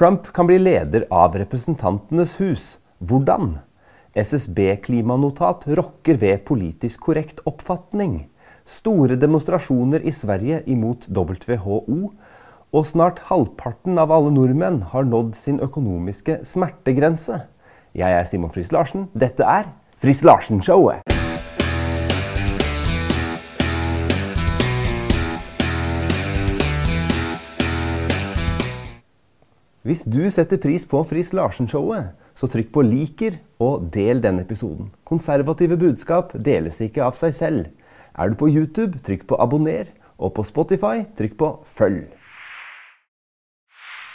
Trump kan bli leder av Representantenes hus. Hvordan? SSB-klimanotat rokker ved politisk korrekt oppfatning. Store demonstrasjoner i Sverige imot WHO. Og snart halvparten av alle nordmenn har nådd sin økonomiske smertegrense. Jeg er Simon Friis Larsen. Dette er Friis Larsen-showet. Hvis du setter pris på Friis Larsen-showet, så trykk på 'liker' og del denne episoden. Konservative budskap deles ikke av seg selv. Er du på YouTube, trykk på 'abonner', og på Spotify, trykk på 'følg'.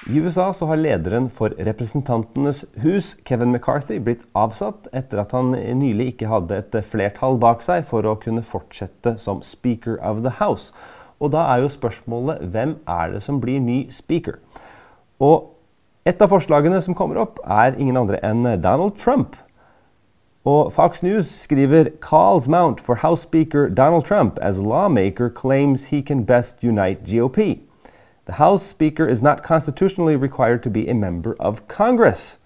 I USA så har lederen for Representantenes hus, Kevin McCarthy, blitt avsatt etter at han nylig ikke hadde et flertall bak seg for å kunne fortsette som Speaker of the House. Og da er jo spørsmålet hvem er det som blir ny speaker? Og et av forslagene som kommer opp, er ingen andre enn Donald Trump. Og Fox News skriver calls mount for House Speaker Donald Trump as lawmaker claims he can best unite GOP. The House Speaker is not constitutionally required to be a member of Congress.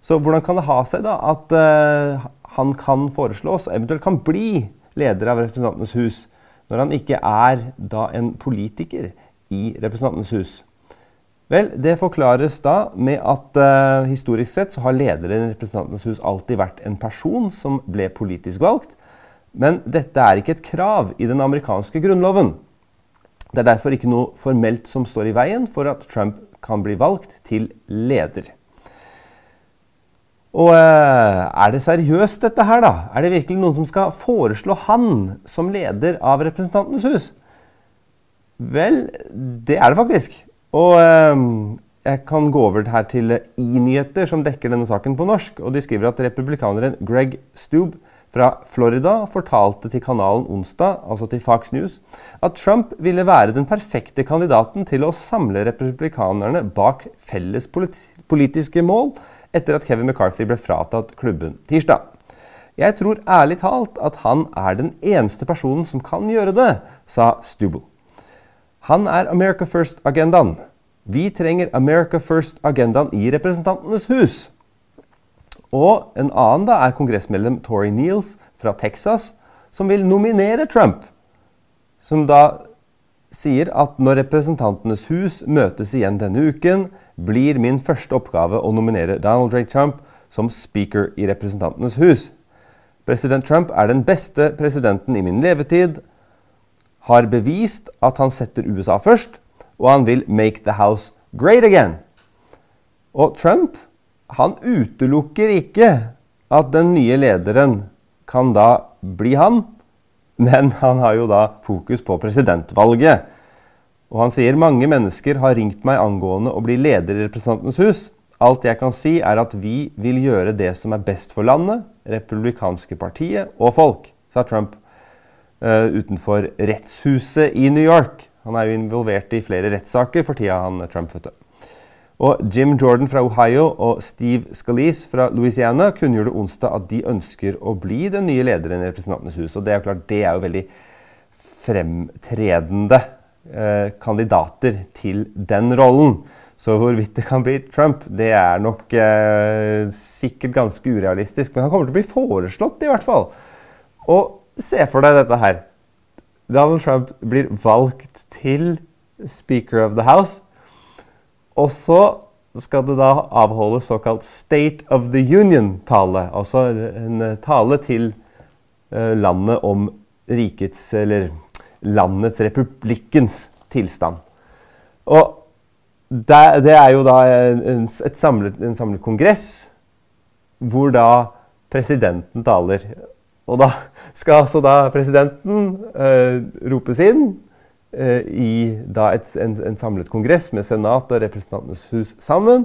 Så hvordan kan det ha seg da at uh, han kan foreslås, og eventuelt kan bli leder av Representantenes hus, når han ikke er da en politiker i Representantenes hus? Vel, Det forklares da med at uh, historisk sett så har lederen i Representantenes hus alltid vært en person som ble politisk valgt. Men dette er ikke et krav i den amerikanske grunnloven. Det er derfor ikke noe formelt som står i veien for at Trump kan bli valgt til leder. Og uh, er det seriøst, dette her, da? Er det virkelig noen som skal foreslå han som leder av Representantenes hus? Vel, det er det faktisk. Og eh, jeg kan gå over her til i-nyheter, som dekker denne saken på norsk. og De skriver at republikaneren Greg Stube fra Florida fortalte til kanalen onsdag, altså til Fox News, at Trump ville være den perfekte kandidaten til å samle republikanerne bak felles politiske mål etter at Kevin McCarthy ble fratatt klubben tirsdag. Jeg tror ærlig talt at han er den eneste personen som kan gjøre det, sa Stubble. Han er America First-agendaen. Vi trenger America First-agendaen i Representantenes hus. Og en annen da er kongressmedlem Tory Neals fra Texas, som vil nominere Trump. Som da sier at når Representantenes hus møtes igjen denne uken, blir min første oppgave å nominere Donald J. Trump som speaker i Representantenes hus. President Trump er den beste presidenten i min levetid har bevist at han setter USA først, og han vil 'make the house great again'. Og Trump han utelukker ikke at den nye lederen kan da bli han, men han har jo da fokus på presidentvalget. Og han sier mange mennesker har ringt meg angående å bli leder i Representantenes hus. Alt jeg kan si, er at vi vil gjøre det som er best for landet, republikanske partiet og folk, sa Trump utenfor rettshuset i New York. Han er jo involvert i flere rettssaker for tida, han Trump. du. Og Jim Jordan fra Ohio og Steve Scalise fra Louisiana kunngjorde onsdag at de ønsker å bli den nye lederen i Representantenes hus. Og det er jo klart, det er jo veldig fremtredende eh, kandidater til den rollen. Så hvorvidt det kan bli Trump, det er nok eh, sikkert ganske urealistisk. Men han kommer til å bli foreslått, i hvert fall. Og Se for deg dette her. Donald Trump blir valgt til Speaker of the House. Og så skal det da avholdes såkalt State of the Union-tale. Altså en tale til uh, landet om rikets, eller landets, republikkens tilstand. Og det er jo da en, samlet, en samlet kongress hvor da presidenten taler. Og da skal altså da presidenten uh, ropes inn uh, i et, en, en, samlet kongress med Senat og Representantenes hus sammen.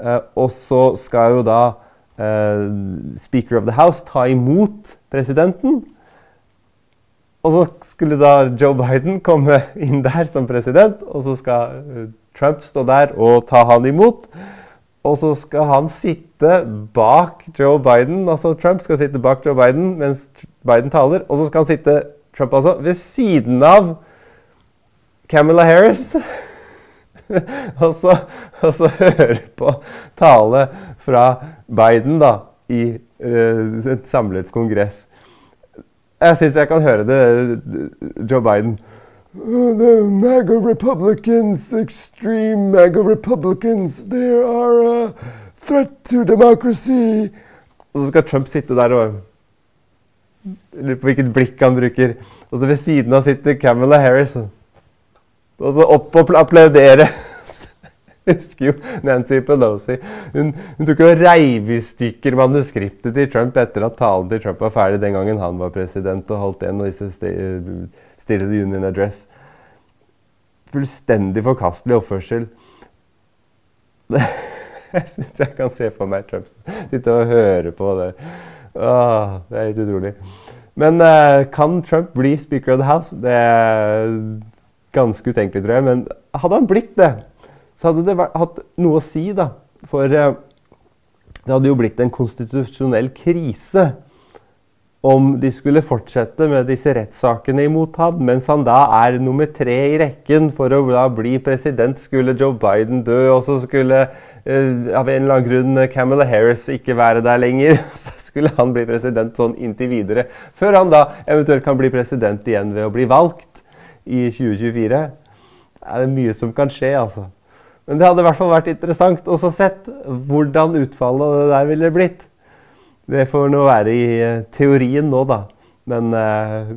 Uh, og så skal jo da Speaker of the House ta imot presidenten. Og så skulle da Joe Biden komme inn der som president, og så skal Trump stå der og ta han imot. Og så skal han sitte bak Joe Biden, altså Trump skal sitte bak Joe Biden mens Biden taler. Og så skal han sitte Trump altså, ved siden av Camilla Harris. og, så, og så høre på tale fra Biden da, i uh, et samlet kongress. Jeg syns jeg kan høre det. Joe Biden. The MAGA Republicans, extreme MAGA Republicans, they are a threat to democracy. Og så skal Trump sitte der og Lurer på hvilket blikk han bruker. Og så ved siden av sitter Camilla Harris. Og så opp og applaudere. husker jo Nancy Pelosi. Hun, hun tok jo reiv i stykker manuskriptet til Trump etter at talen til Trump var ferdig den gangen han var president og holdt en av disse State of the Union Address. Fullstendig forkastelig oppførsel. Jeg syns jeg kan se for meg Trump sitte og høre på det. Åh, det er litt utrolig. Men uh, kan Trump bli speaker of the house? Det er ganske utenkelig, tror jeg. Men hadde han blitt det, så hadde det vært, hatt noe å si, da. For uh, det hadde jo blitt en konstitusjonell krise om de skulle fortsette med disse rettssakene imot ham, mens han da er nummer tre i rekken for å da bli president. Skulle Joe Biden dø, og så skulle uh, av en eller annen grunn Camilla Harris ikke være der lenger, så skulle han bli president sånn inntil videre. Før han da eventuelt kan bli president igjen ved å bli valgt i 2024. Det er mye som kan skje, altså. Men det hadde i hvert fall vært interessant å sett hvordan utfallet av det der ville blitt. Det får nå være i eh, teorien nå, da. Men uh,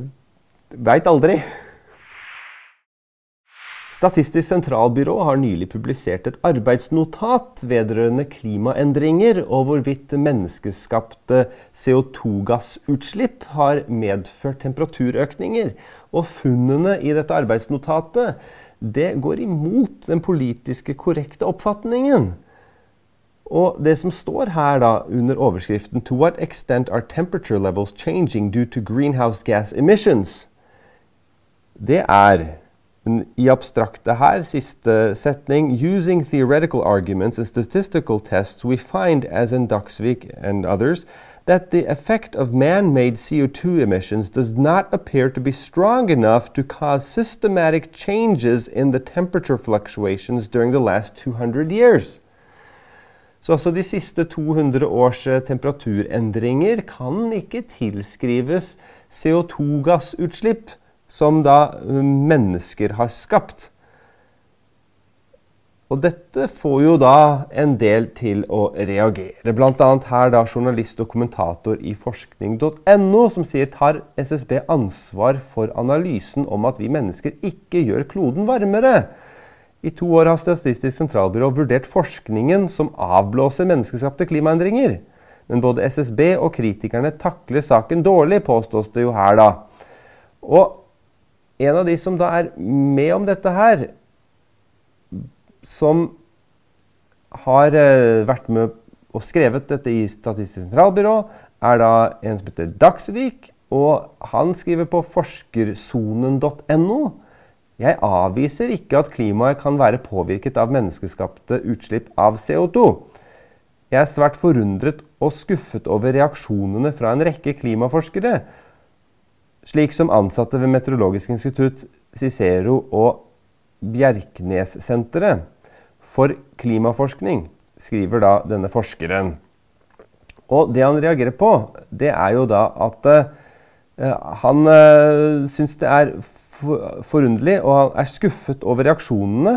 veit aldri. Statistisk sentralbyrå har nylig publisert et arbeidsnotat vedrørende klimaendringer og hvorvidt menneskeskapte CO2-gassutslipp har medført temperaturøkninger. Og funnene i dette arbeidsnotatet det går imot den politiske korrekte oppfatningen. Og det som står her da under overskriften 'To what extent are temperature levels changing due to greenhouse gas emissions?' Det er i abstrakte her, siste setning Using theoretical arguments and statistical tests we find, as in Duxvik and others, that the effect of man made CO2 emissions does not appear to be strong enough to cause systematic changes in the temperature fluctuations during the last 200 years. Så altså de siste 200 års eh, temperaturendringer kan ikke tilskrives CO2-gassutslipp som da eh, mennesker har skapt. Og dette får jo da en del til å reagere. Bl.a. her da journalist og kommentator i forskning.no som sier tar SSB ansvar for analysen om at vi mennesker ikke gjør kloden varmere. I to år har Statistisk sentralbyrå vurdert forskningen som avblåser menneskeskapte klimaendringer. Men både SSB og kritikerne takler saken dårlig, påstås det jo her, da. Og en av de som da er med om dette her, som har uh, vært med og skrevet dette i Statistisk sentralbyrå, er da en som heter Dagsvik. Og han skriver på forskersonen.no. Jeg avviser ikke at klimaet kan være påvirket av menneskeskapte utslipp av CO2. Jeg er svært forundret og skuffet over reaksjonene fra en rekke klimaforskere, slik som ansatte ved Meteorologisk institutt, Cicero og Bjerknessenteret for klimaforskning, skriver da denne forskeren. Og det han reagerer på, det er jo da at uh, han uh, syns det er forunderlig, og han er skuffet over reaksjonene.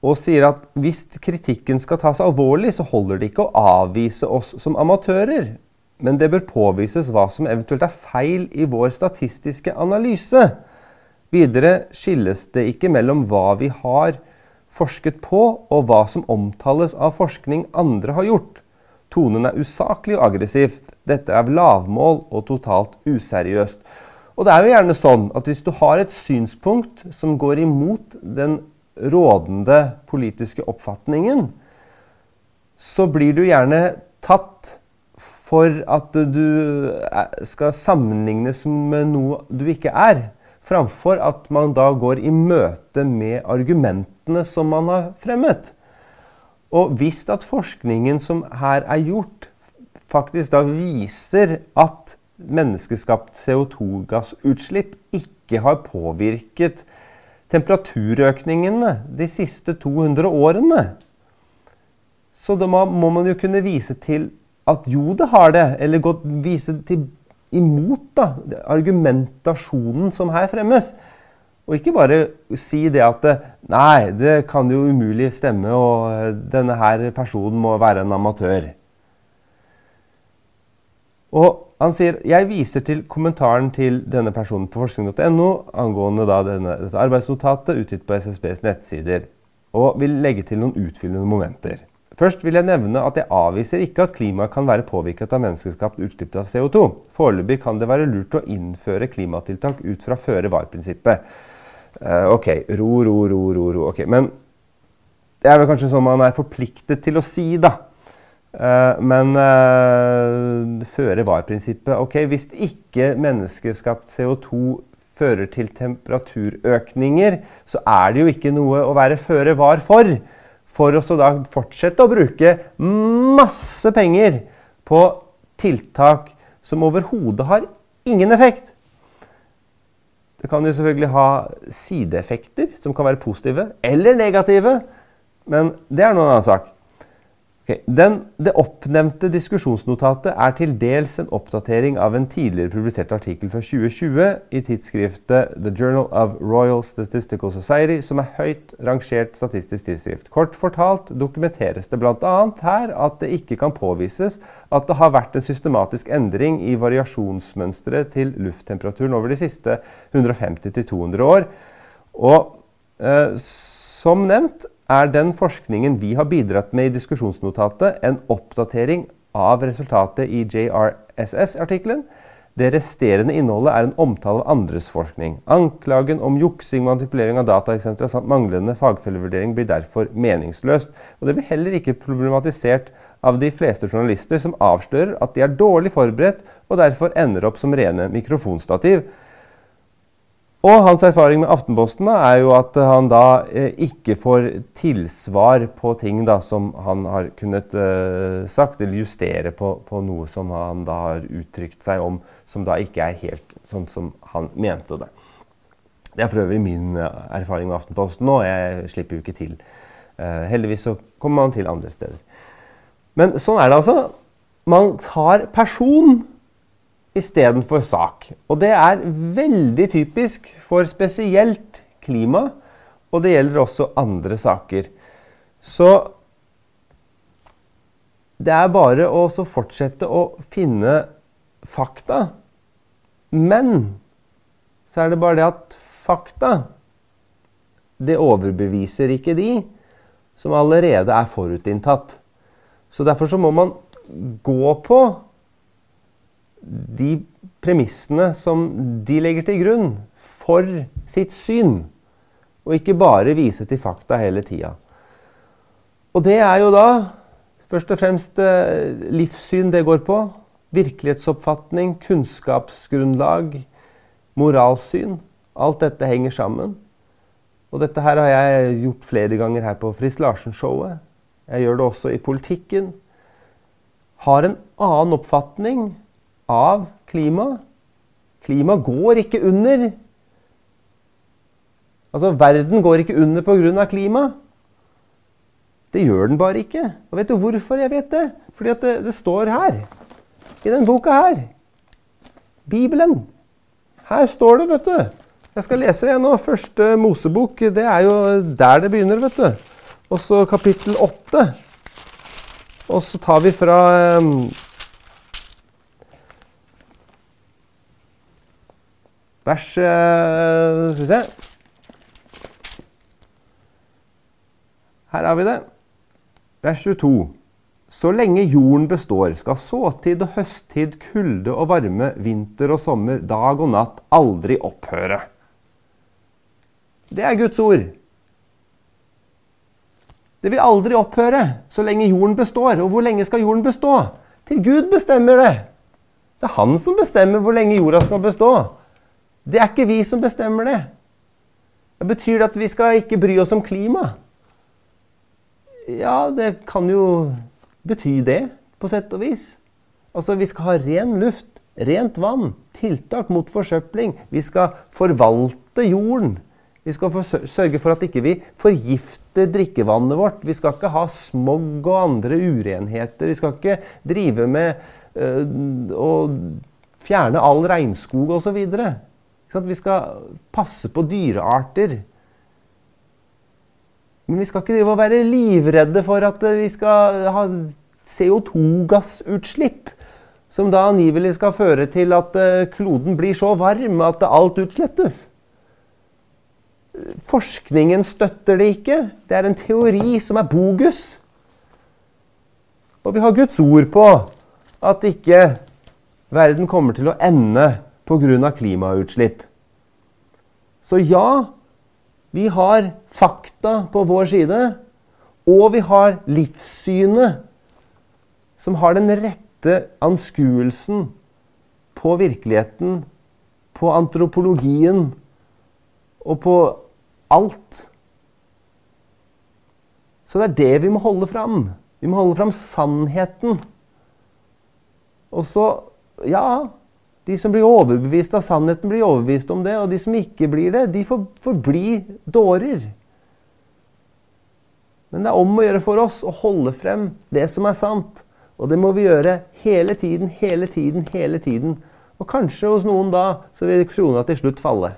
Og sier at hvis kritikken skal tas alvorlig, så holder det ikke å avvise oss som amatører. Men det bør påvises hva som eventuelt er feil i vår statistiske analyse. Videre skilles det ikke mellom hva vi har forsket på, og hva som omtales av forskning andre har gjort. Tonen er usaklig og aggressivt. Dette er lavmål og totalt useriøst. Og det er jo gjerne sånn at hvis du har et synspunkt som går imot den rådende politiske oppfatningen, så blir du gjerne tatt for at du skal sammenlignes med noe du ikke er framfor at man da går i møte med argumentene som man har fremmet. Og hvis at forskningen som her er gjort, faktisk da viser at menneskeskapt CO2-gassutslipp ikke har påvirket temperaturøkningene de siste 200 årene. Så da må, man jo kunne vise til at jo, det har det. Eller godt vise til imot da, argumentasjonen som her fremmes. Og ikke bare si det at nei, det kan jo umulig stemme, og denne her personen må være en amatør. Og han sier jeg viser til kommentaren til denne personen på forskning.no angående denne, dette arbeidsnotatet utgitt på SSBs nettsider, og vil legge til noen utfyllende momenter. Først vil jeg nevne at jeg avviser ikke at klimaet kan være påvirket av menneskeskapt utslipp av CO2. Foreløpig kan det være lurt å innføre klimatiltak ut fra føre-var-prinsippet. Uh, ok, ro, ro, ro, ro, ro. Ok, Men det er vel kanskje sånn man er forpliktet til å si, da. Uh, men uh, føre-var-prinsippet Ok, hvis ikke menneskeskapt CO2 fører til temperaturøkninger, så er det jo ikke noe å være føre var for. For å da fortsette å bruke masse penger på tiltak som overhodet har ingen effekt. Det kan jo selvfølgelig ha sideeffekter som kan være positive eller negative, men det er noen annen sak. Den, det oppnevnte diskusjonsnotatet er til dels en oppdatering av en tidligere publisert artikkel fra 2020 i tidsskriftet The Journal of Royal Statistical Society, som er høyt rangert statistisk tidsskrift. Kort fortalt dokumenteres det bl.a. her at det ikke kan påvises at det har vært en systematisk endring i variasjonsmønsteret til lufttemperaturen over de siste 150-200 år. Og eh, som nevnt er den forskningen vi har bidratt med i diskusjonsnotatet, en oppdatering av resultatet i JRSS-artikkelen. Det resterende innholdet er en omtale av andres forskning. Anklagen om juksing, manipulering av dataeksempler samt manglende fagfellevurdering blir derfor meningsløst. Og det blir heller ikke problematisert av de fleste journalister som avslører at de er dårlig forberedt og derfor ender opp som rene mikrofonstativ. Og hans erfaring med Aftenposten da, er jo at han da eh, ikke får tilsvar på ting da, som han har kunnet eh, sagt, eller justere på, på, noe som han da har uttrykt seg om, som da ikke er helt sånn som han mente det. Det er for øvrig min eh, erfaring med Aftenposten nå. Jeg slipper jo ikke til. Eh, heldigvis så kommer man til andre steder. Men sånn er det altså. Man tar person istedenfor sak. Og det er veldig typisk for spesielt klima, og det gjelder også andre saker. Så det er bare å fortsette å finne fakta. Men så er det bare det at fakta det overbeviser ikke de som allerede er forutinntatt. Så derfor så må man gå på de premissene som de legger til grunn for sitt syn, og ikke bare vise til fakta hele tida. Og det er jo da først og fremst eh, livssyn det går på. Virkelighetsoppfatning, kunnskapsgrunnlag, moralsyn. Alt dette henger sammen. Og dette her har jeg gjort flere ganger her på Frist Larsen-showet. Jeg gjør det også i politikken. Har en annen oppfatning av klima. Klima går ikke under. Altså, verden går ikke under pga. klima. Det gjør den bare ikke. Og vet du hvorfor jeg vet det? Fordi det, det, står her. I den boka her. Bibelen. Her står det, vet du. Jeg skal lese det nå. Første Mosebok. Det er jo der det begynner, vet du. Og så kapittel åtte. Og så tar vi fra Vers uh, Skal vi se Her har vi det. Vers 22. Så lenge jorden består, skal såtid og høsttid, kulde og varme, vinter og sommer, dag og natt aldri opphøre. Det er Guds ord. Det vil aldri opphøre så lenge jorden består. Og hvor lenge skal jorden bestå? Til Gud bestemmer det. Det er han som bestemmer hvor lenge jorda skal bestå. Det er ikke vi som bestemmer det. Det betyr at vi skal ikke bry oss om klima. Ja, det kan jo bety det, på sett og vis. Altså, vi skal ha ren luft, rent vann, tiltak mot forsøpling. Vi skal forvalte jorden. Vi skal sørge for at ikke vi ikke forgifter drikkevannet vårt. Vi skal ikke ha smog og andre urenheter. Vi skal ikke drive med øh, å fjerne all regnskog osv. Vi skal passe på dyrearter. Men vi skal ikke være livredde for at vi skal ha CO2-gassutslipp. Som da angivelig skal føre til at øh, kloden blir så varm at alt utslettes. Forskningen støtter det ikke. Det er en teori som er bogus. Og vi har Guds ord på at ikke verden kommer til å ende pga. klimautslipp. Så ja, vi har fakta på vår side, og vi har livssynet som har den rette anskuelsen på virkeligheten, på antropologien og på alt. Så det er det vi må holde fram. Vi må holde fram sannheten. Og så Ja, de som blir overbevist av sannheten, blir overbevist om det. Og de som ikke blir det, de får, bli dårer. Men det er om å gjøre for oss å holde frem det som er sant. Og det må vi gjøre hele tiden, hele tiden, hele tiden. Og kanskje hos noen da så vil krona til slutt falle.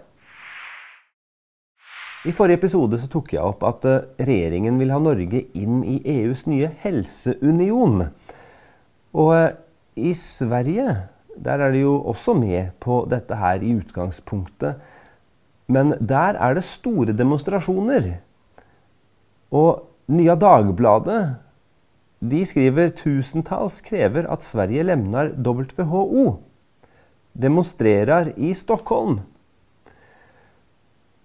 I forrige episode så tok jeg opp at eh, regjeringen vil ha Norge inn i EUs nye helseunion. Og eh, i Sverige der er de jo også med på dette her i utgangspunktet. Men der er det store demonstrasjoner. Og Nya Dagbladet de skriver tusentalls krever at Sverige lemner WHO. Demonstrerer i Stockholm.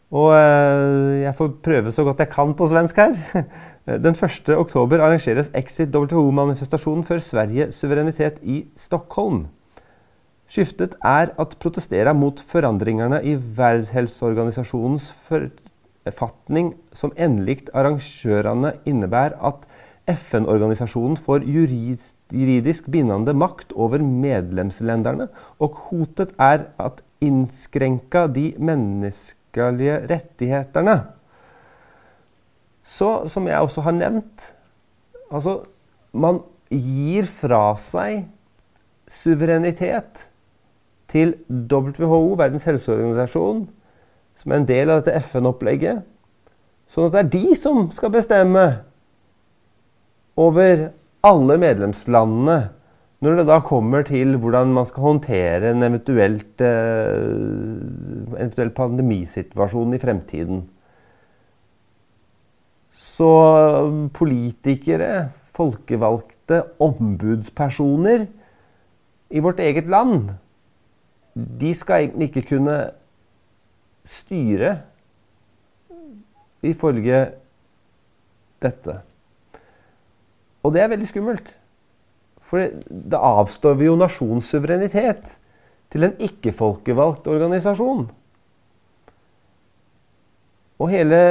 Og eh, jeg får prøve så godt jeg kan på svensk her. Den 1. oktober arrangeres Exit WHO-manifestasjonen for Sverige suverenitet i Stockholm. Skiftet er at protestere mot forandringene i Verdenshelseorganisasjonens forfatning som endelig arrangørene innebærer at FN-organisasjonen får juridisk bindende makt over medlemslandene, og hotet er at innskrenka de menneskelige rettighetene. Så, som jeg også har nevnt Altså, man gir fra seg suverenitet til WHO, Verdens helseorganisasjon, som er en del av dette FN-opplegget. Sånn at det er de som skal bestemme over alle medlemslandene når det da kommer til hvordan man skal håndtere en eventuelt, eh, eventuell pandemisituasjon i fremtiden Så politikere, folkevalgte, ombudspersoner i vårt eget land de skal egentlig ikke kunne styre ifølge dette. Og det er veldig skummelt. For da avstår vi jo nasjonssuverenitet til en ikke-folkevalgt organisasjon. Og hele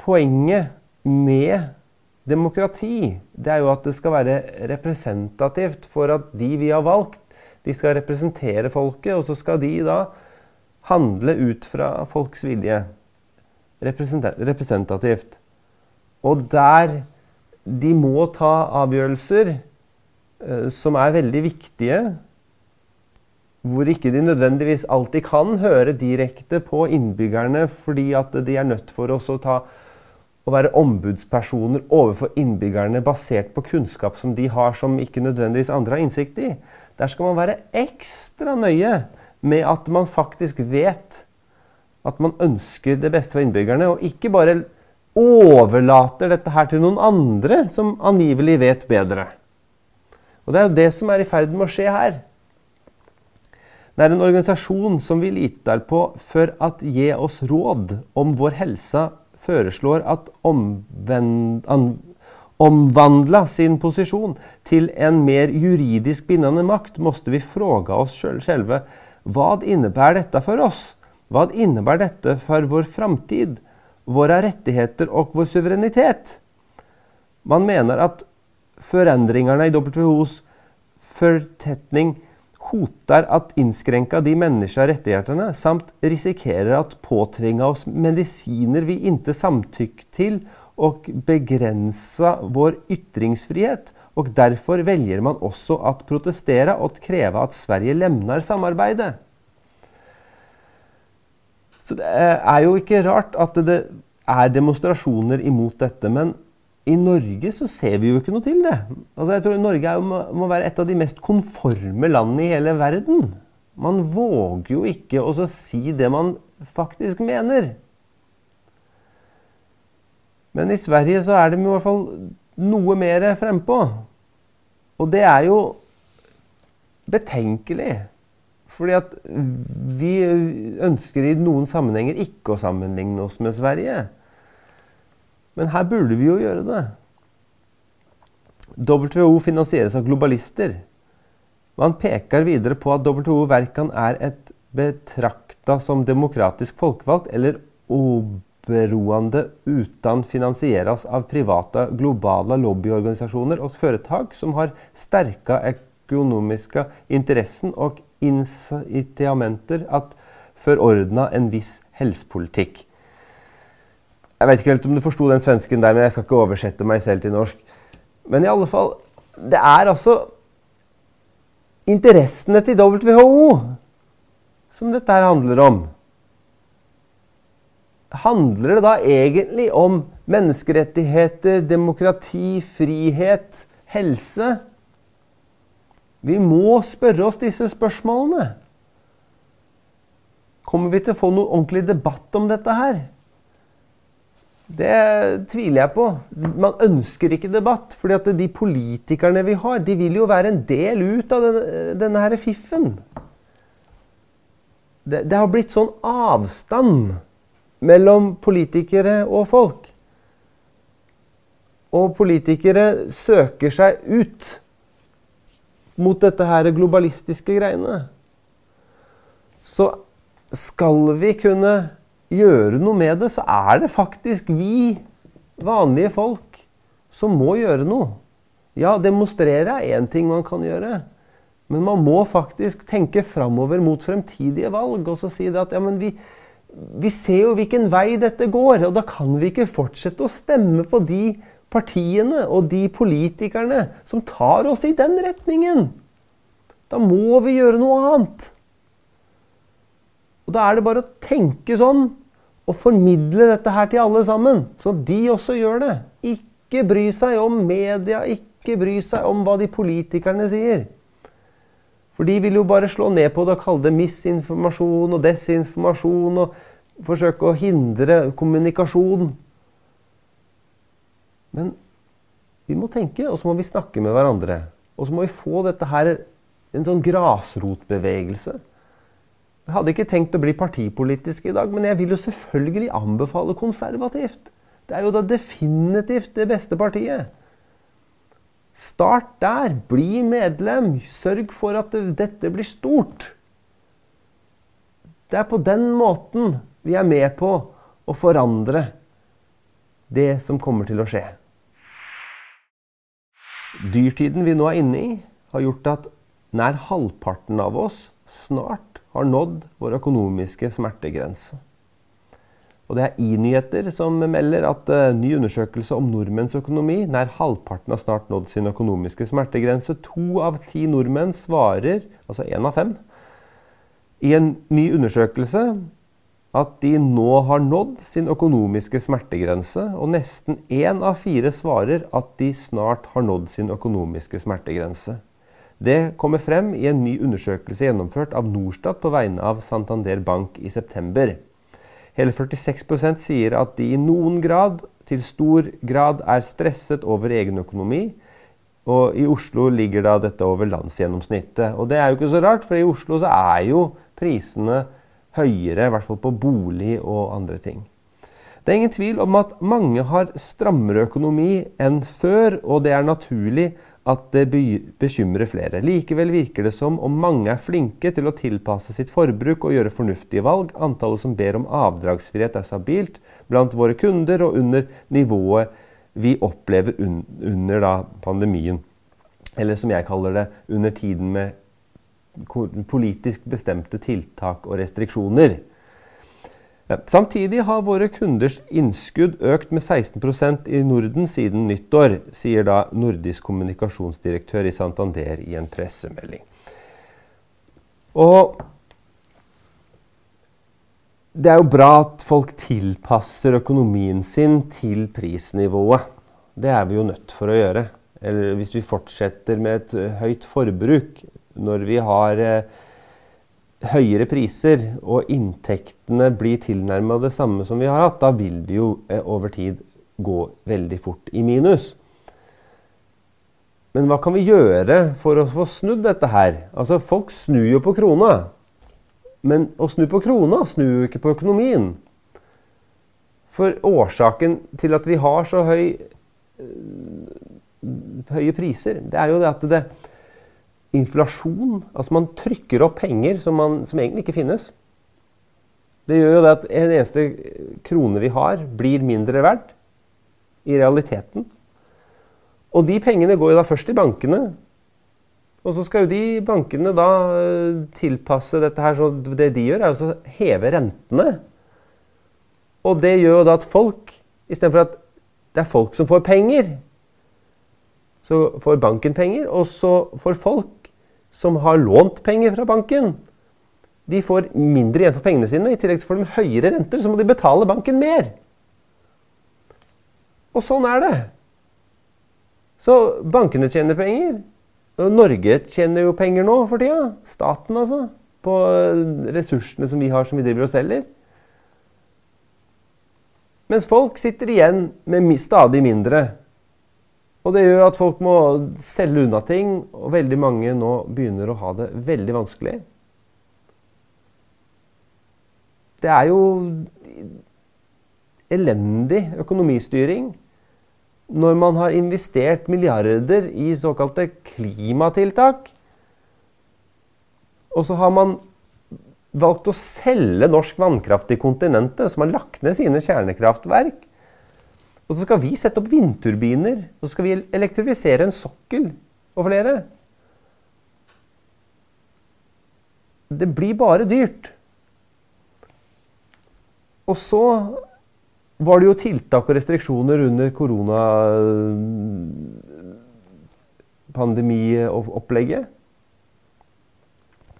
poenget med demokrati, det er jo at det skal være representativt for at de vi har valgt, de skal representere folket, og så skal de da handle ut fra folks vilje. Representativt. Og der de må ta avgjørelser Eh, som er veldig viktige. Hvor ikke de nødvendigvis alltid kan høre direkte på innbyggerne, fordi at de er nødt for oss å, ta, å være ombudspersoner overfor innbyggerne basert på kunnskap som de har, som ikke nødvendigvis andre har innsikt i. Der skal man være ekstra nøye med at man faktisk vet at man ønsker det beste for innbyggerne, og ikke bare overlater dette her til noen andre som angivelig vet bedre. Og Det er jo det som er i ferd med å skje her. Det er en organisasjon som vi liter på for at gi oss råd om vår helse, foreslår at omvandla sin posisjon til en mer juridisk bindende makt, måtte vi fråga oss selve hva innebærer dette for oss? Hva innebærer dette for vår framtid, våre rettigheter og vår suverenitet? Man mener at forandringene i WHOs fortetning hotar at innskrenka de menneskelige rettighetene, samt risikerer at påtvinga oss medisiner vi ikke samtykker til, og begrensa vår ytringsfrihet. Og derfor velger man også at protestere og kreve at Sverige lemner samarbeidet. Så det er jo ikke rart at det er demonstrasjoner imot dette. Men i Norge så ser vi jo ikke noe til det. Altså jeg tror Norge må, må, være et av de mest konforme landene i hele verden. Man våger jo ikke å si det man faktisk mener. Men i Sverige så er de i hvert fall noe mer frempå. Og det er jo betenkelig. Fordi at vi ønsker i noen sammenhenger ikke å sammenligne oss med Sverige. Men her burde vi jo gjøre det. WHO finansieres av globalister. Man peker videre på at WHO verken er et betrakta som demokratisk folkevalgt eller oberoende uten finansieres av private globale lobbyorganisasjoner og foretak som har sterke økonomiske interessen og incitamenter at forordne en viss helsepolitikk. Jeg vet ikke helt om du forsto den svensken der, men jeg skal ikke oversette meg selv til norsk. Men i alle fall Det er altså interessene til WHO som dette her handler om. Handler det da egentlig om menneskerettigheter, demokrati, frihet, helse? Vi må spørre oss disse spørsmålene. Kommer vi til å få noe ordentlig debatt om dette her? Det tviler jeg på. Man ønsker ikke debatt. fordi at de politikerne vi har, de vil jo være en del ut av denne, denne her fiffen. Det, det har blitt sånn avstand mellom politikere og folk. Og politikere søker seg ut mot dette her globalistiske greiene. Så skal vi kunne gjøre noe med det, så er det faktisk vi vanlige folk som må gjøre noe. Ja, demonstrere er én ting man kan gjøre. Men man må faktisk tenke framover mot fremtidige valg og så si det at ja, men vi, vi ser jo hvilken vei dette går, og da kan vi ikke fortsette å stemme på de partiene og de politikerne som tar oss i den retningen. Da må vi gjøre noe annet. Og Da er det bare å tenke sånn og formidle dette her til alle sammen, så de også gjør det. Ikke bry seg om media, ikke bry seg om hva de politikerne sier. For de vil jo bare slå ned på det og kalle det misinformasjon og desinformasjon og forsøke å hindre kommunikasjon. Men vi må tenke, og så må vi snakke med hverandre. Og så må vi få dette her en sånn grasrotbevegelse. Jeg hadde ikke tenkt å bli partipolitisk i dag, men jeg vil jo selvfølgelig anbefale konservativt. Det er jo da definitivt det beste partiet. Start der. Bli medlem. Sørg for at dette blir stort. Det er på den måten vi er med på å forandre det som kommer til å skje. Dyrtiden vi nå er inne i, har gjort at nær halvparten av oss snart har nådd vår økonomiske smertegrense. Og Det er i-nyheter som melder at uh, ny undersøkelse om nordmenns økonomi Nær halvparten har snart nådd sin økonomiske smertegrense. To av ti nordmenn svarer, altså én av fem, i en ny undersøkelse at de nå har nådd sin økonomiske smertegrense. Og nesten én av fire svarer at de snart har nådd sin økonomiske smertegrense. Det kommer frem i en ny undersøkelse gjennomført av Norstat på vegne av Santander Bank i september. Hele 46% sier at de i noen grad, til stor grad, er stresset over egen økonomi. Og i Oslo ligger da dette over landsgjennomsnittet. Og det er jo ikke så rart, for i Oslo så er jo prisene høyere, i hvert fall på bolig og andre ting. Det er ingen tvil om at mange har strammere økonomi enn før, og det er naturlig at det bekymrer flere. Likevel virker det som om mange er flinke til å tilpasse sitt forbruk og gjøre fornuftige valg. Antallet som ber om avdragsfrihet er stabilt blant våre kunder og under nivået vi opplever un under da, pandemien. Eller som jeg kaller det, under tiden med politisk bestemte tiltak og restriksjoner. Samtidig har våre kunders innskudd økt med 16% i Norden siden nyttår, sier da nordisk kommunikasjonsdirektør i Santander i en pressemelding. Og det er jo bra at folk tilpasser økonomien sin til prisnivået. Det er vi jo nødt for å gjøre. Eller hvis vi fortsetter med et høyt forbruk når vi har eh, høyere priser og inntektene blir tilnærmet det samme som vi har hatt, da vil det jo eh, over tid gå veldig fort i minus. Men hva kan vi gjøre for å få snudd dette her? Altså, Folk snur jo på krona. Men å snu på krona snur jo ikke på økonomien. For årsaken til at vi har så høy, øh, høye priser, det er jo det at det Inflasjon Altså man trykker opp penger som, man, som egentlig ikke finnes. Det gjør jo det at en eneste krone vi har, blir mindre verdt i realiteten. Og de pengene går jo da først i bankene, og så skal jo de bankene da eh, tilpasse dette her. Så det de gjør, er å heve rentene. Og det gjør jo da at folk, istedenfor at det er folk som får penger, så får banken penger. Og så får folk som har lånt penger fra banken, de får mindre igjen for pengene sine. I tillegg så får de høyere renter, så må de betale banken mer. Og sånn er det. Så bankene tjener penger. Norge tjener jo penger nå for tida. Staten, altså. På ressursene som vi har som vi driver og selger. Mens folk sitter igjen med stadig mindre. Og det gjør at folk må selge unna ting, og veldig mange nå begynner å ha det veldig vanskelig. Det er jo elendig økonomistyring når man har investert milliarder i såkalte klimatiltak, og så har man valgt å selge norsk vannkraft til kontinentet, som har lagt ned sine kjernekraftverk. Og så skal vi sette opp vindturbiner, og så skal vi elektrifisere en sokkel og flere. Det blir bare dyrt. Og så var det jo tiltak og restriksjoner under koronapandemiopplegget.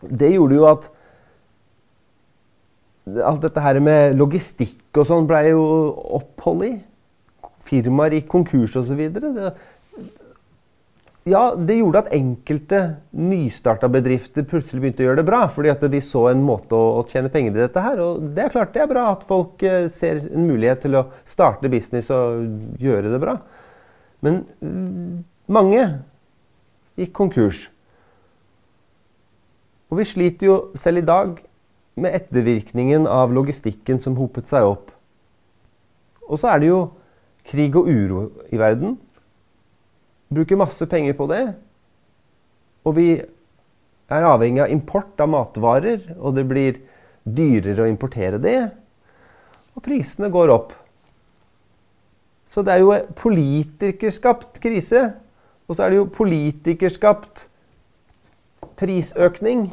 Det gjorde jo at alt dette her med logistikk og sånn blei jo opphold i. Firmaer gikk konkurs osv. Ja, det gjorde at enkelte nystarta bedrifter plutselig begynte å gjøre det bra. Fordi at de så en måte å, å, tjene penger i dette her. Og det er klart det er bra at folk eh, ser en mulighet til å starte business og gjøre det bra. Men mm, mange gikk konkurs. Og vi sliter jo selv i dag med ettervirkningen av logistikken som hopet seg opp. Og så er det jo krig og uro i verden. Bruker masse penger på det. Og vi er avhengig av import av matvarer, og det blir dyrere å importere det. Og prisene går opp. Så det er jo politikerskapt krise. Og så er det jo politikerskapt prisøkning.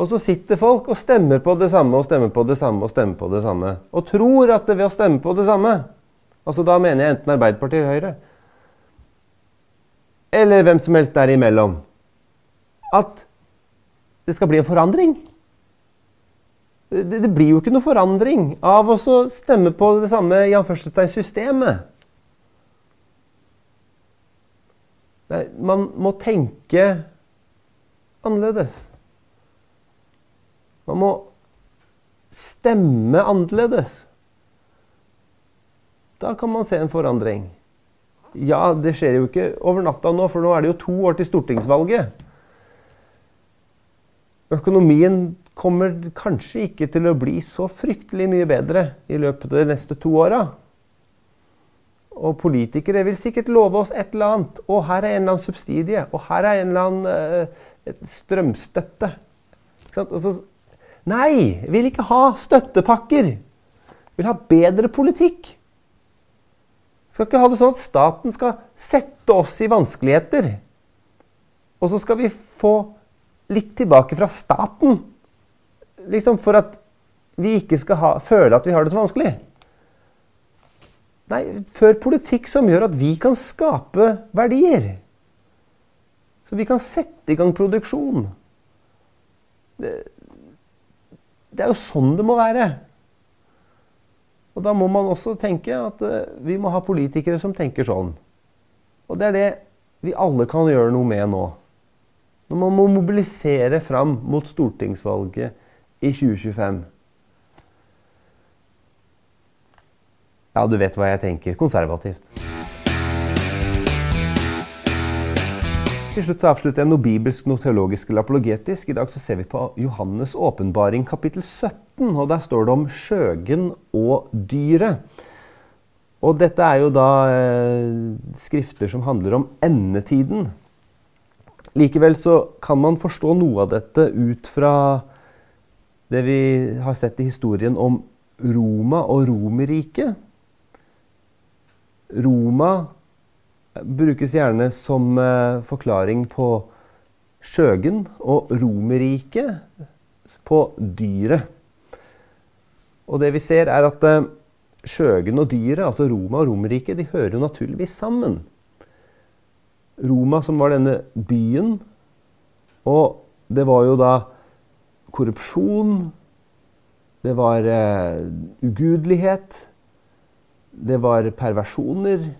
Og så sitter folk og stemmer på det samme og stemmer på det samme og stemmer på det samme. Og tror at det ved å stemme på det samme Altså Da mener jeg enten Arbeiderpartiet eller Høyre eller hvem som helst der imellom, at det skal bli en forandring. Det, det blir jo ikke noe forandring av å stemme på det samme systemet. Nei, man må tenke annerledes. Man må stemme annerledes. Da kan man se en forandring. Ja, det skjer jo ikke over natta nå, for nå er det jo to år til stortingsvalget. Økonomien kommer kanskje ikke til å bli så fryktelig mye bedre i løpet av de neste to åra. Og politikere vil sikkert love oss et eller annet. Og her er en eller annen subsidie. Og her er en eller annen uh, strømstøtte. Altså, nei! Vil ikke ha støttepakker. Vil ha bedre politikk. Skal ikke ha det sånn at staten skal sette oss i vanskeligheter. Og så skal vi få litt tilbake fra staten. Liksom for at vi ikke skal ha, føle at vi har det så vanskelig. Nei, før politikk som gjør at vi kan skape verdier. Så vi kan sette i gang produksjon. Det, det er jo sånn det må være. Og da må man også tenke at uh, vi må ha politikere som tenker sånn. Og det er det vi alle kan gjøre noe med nå. Når man må mobilisere fram mot stortingsvalget i 2025. Ja, du vet hva jeg tenker. Konservativt. Til slutt så avslutter jeg noe bibelsk, noe teologisk eller apologetisk. I dag så ser vi på Johannes' åpenbaring kapittel 17, og der står det om skjøgen og dyret. Og dette er jo da eh, skrifter som handler om endetiden. Likevel så kan man forstå noe av dette ut fra det vi har sett i historien om Roma og Romerriket. Roma brukes gjerne som eh, forklaring på skjøgen og Romerriket på dyret. Og det vi ser, er at eh, Skjøgen og dyret, altså Roma og Romerriket, de hører jo naturligvis sammen. Roma, som var denne byen, og det var jo da korrupsjon, det var uh, ugudelighet, det var perversjoner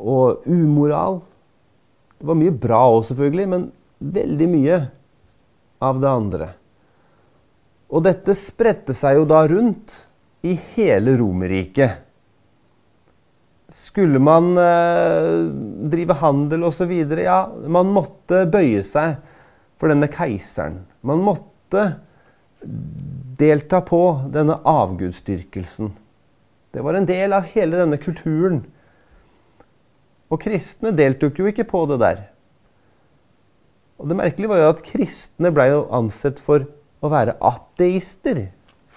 og umoral. Det var mye bra òg, selvfølgelig, men veldig mye av det andre. Og dette spredte seg jo da rundt i hele Romerriket. Skulle man eh, drive handel osv., ja, man måtte bøye seg for denne keiseren. Man måtte delta på denne avgudsdyrkelsen. Det var en del av hele denne kulturen. Og kristne deltok jo ikke på det der. Og det merkelige var jo at kristne ble jo ansett for å være ateister.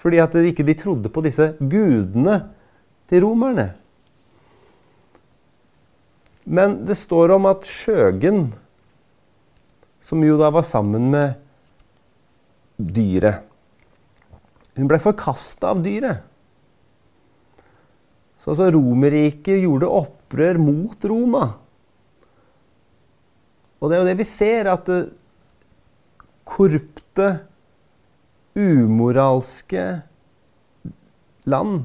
Fordi at de ikke de trodde på disse gudene til romerne. Men det står om at Skjøgen, som jo da var sammen med dyret Hun ble forkasta av dyret. Så altså Romerriket gjorde opprør mot Roma. Og det er jo det vi ser, at korrupte umoralske land.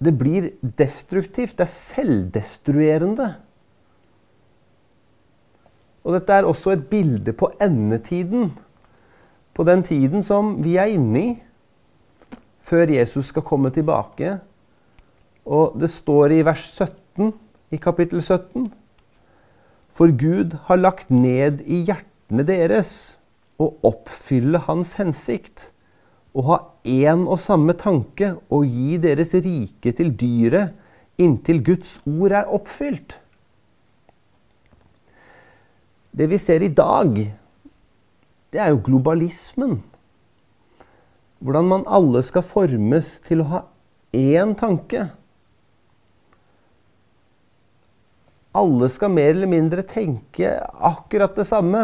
Det blir destruktivt. Det er selvdestruerende. Og dette er også et bilde på endetiden. På den tiden som vi er inne i, før Jesus skal komme tilbake. Og det står i vers 17 i kapittel 17. For Gud har lagt ned i hjertene deres å oppfylle hans hensikt. Å ha én og samme tanke og gi deres rike til dyret inntil Guds ord er oppfylt. Det vi ser i dag, det er jo globalismen. Hvordan man alle skal formes til å ha én tanke. Alle skal mer eller mindre tenke akkurat det samme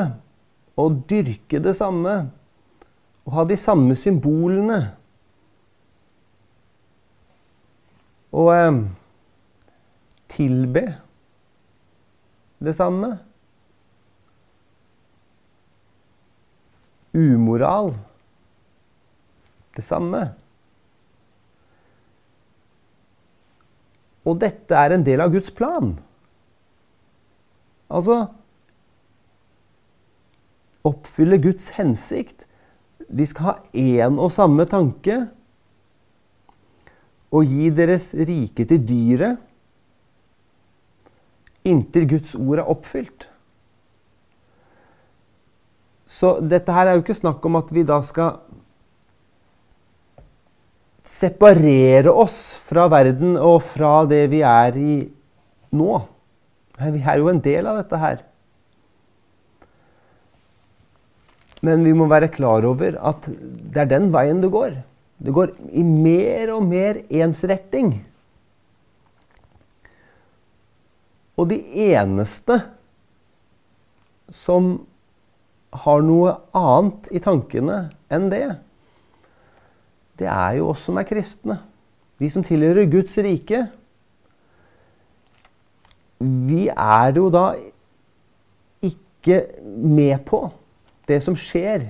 og dyrke det samme og ha de samme symbolene. Og eh, tilbe det samme. Umoral det samme. Og dette er en del av Guds plan. Altså oppfylle Guds hensikt. De skal ha én og samme tanke og gi deres rike til dyret inntil Guds ord er oppfylt. Så dette her er jo ikke snakk om at vi da skal separere oss fra verden og fra det vi er i nå. Vi er jo en del av dette her. Men vi må være klar over at det er den veien det går. Det går i mer og mer ensretting. Og de eneste som har noe annet i tankene enn det, det er jo oss som er kristne. Vi som tilhører Guds rike. Vi er jo da ikke med på det som skjer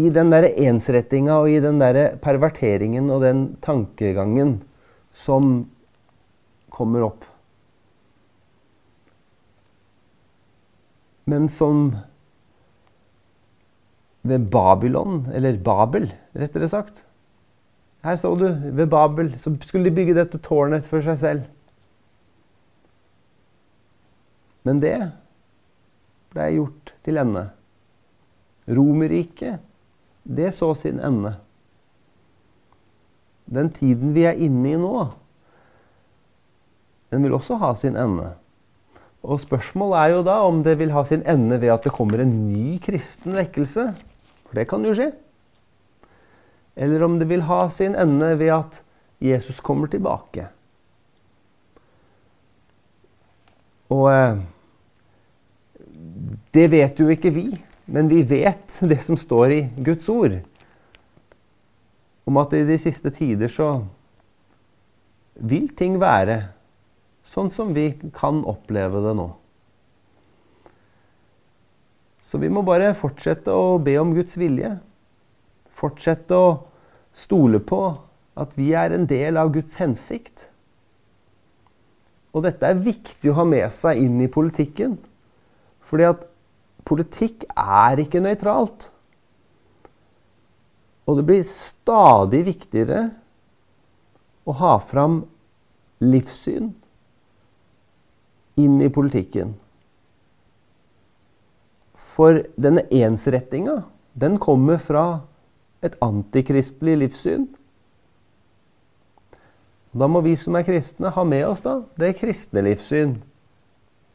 i den der ensrettinga og i den der perverteringen og den tankegangen som kommer opp. Men som ved Babylon, eller Babel, rettere sagt. Her så du, ved Babel så skulle de bygge dette tårnet for seg selv. Men det ble gjort til ende. Romerriket, det så sin ende. Den tiden vi er inne i nå, den vil også ha sin ende. Og spørsmålet er jo da om det vil ha sin ende ved at det kommer en ny kristen vekkelse. For det kan jo skje. Eller om det vil ha sin ende ved at Jesus kommer tilbake. Og eh, det vet jo ikke vi, men vi vet det som står i Guds ord. Om at i de siste tider så vil ting være sånn som vi kan oppleve det nå. Så vi må bare fortsette å be om Guds vilje. Fortsette å stole på at vi er en del av Guds hensikt. Og dette er viktig å ha med seg inn i politikken. Fordi at politikk er ikke nøytralt. Og det blir stadig viktigere å ha fram livssyn inn i politikken. For denne ensrettinga, den kommer fra et antikristelig livssyn. Da må vi som er kristne, ha med oss da det kristne livssyn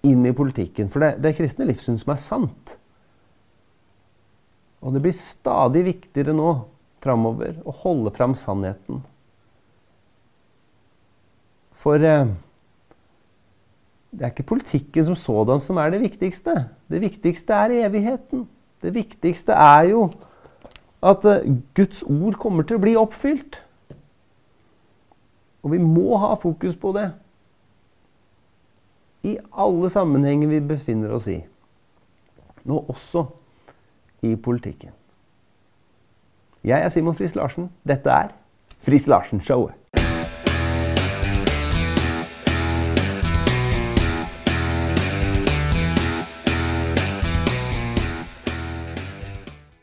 inn i politikken. For det, det er kristne livssyn som er sant. Og det blir stadig viktigere nå framover å holde fram sannheten. For eh, det er ikke politikken som sådan som er det viktigste. Det viktigste er evigheten. Det viktigste er jo at eh, Guds ord kommer til å bli oppfylt. Og vi må ha fokus på det. I alle sammenhenger vi befinner oss i. Nå også i politikken. Jeg er Simon Friis Larsen. Dette er Friis Larsen-showet.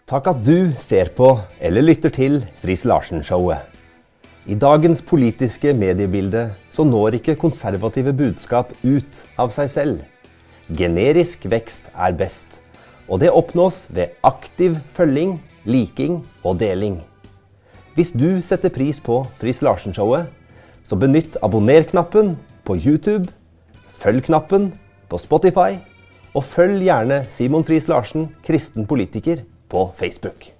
Takk at du ser på eller lytter til Friis Larsen-showet. I dagens politiske mediebilde så når ikke konservative budskap ut av seg selv. Generisk vekst er best, og det oppnås ved aktiv følging, liking og deling. Hvis du setter pris på Friis Larsen-showet, så benytt abonner-knappen på YouTube, følg-knappen på Spotify, og følg gjerne Simon Friis Larsen, kristen politiker, på Facebook.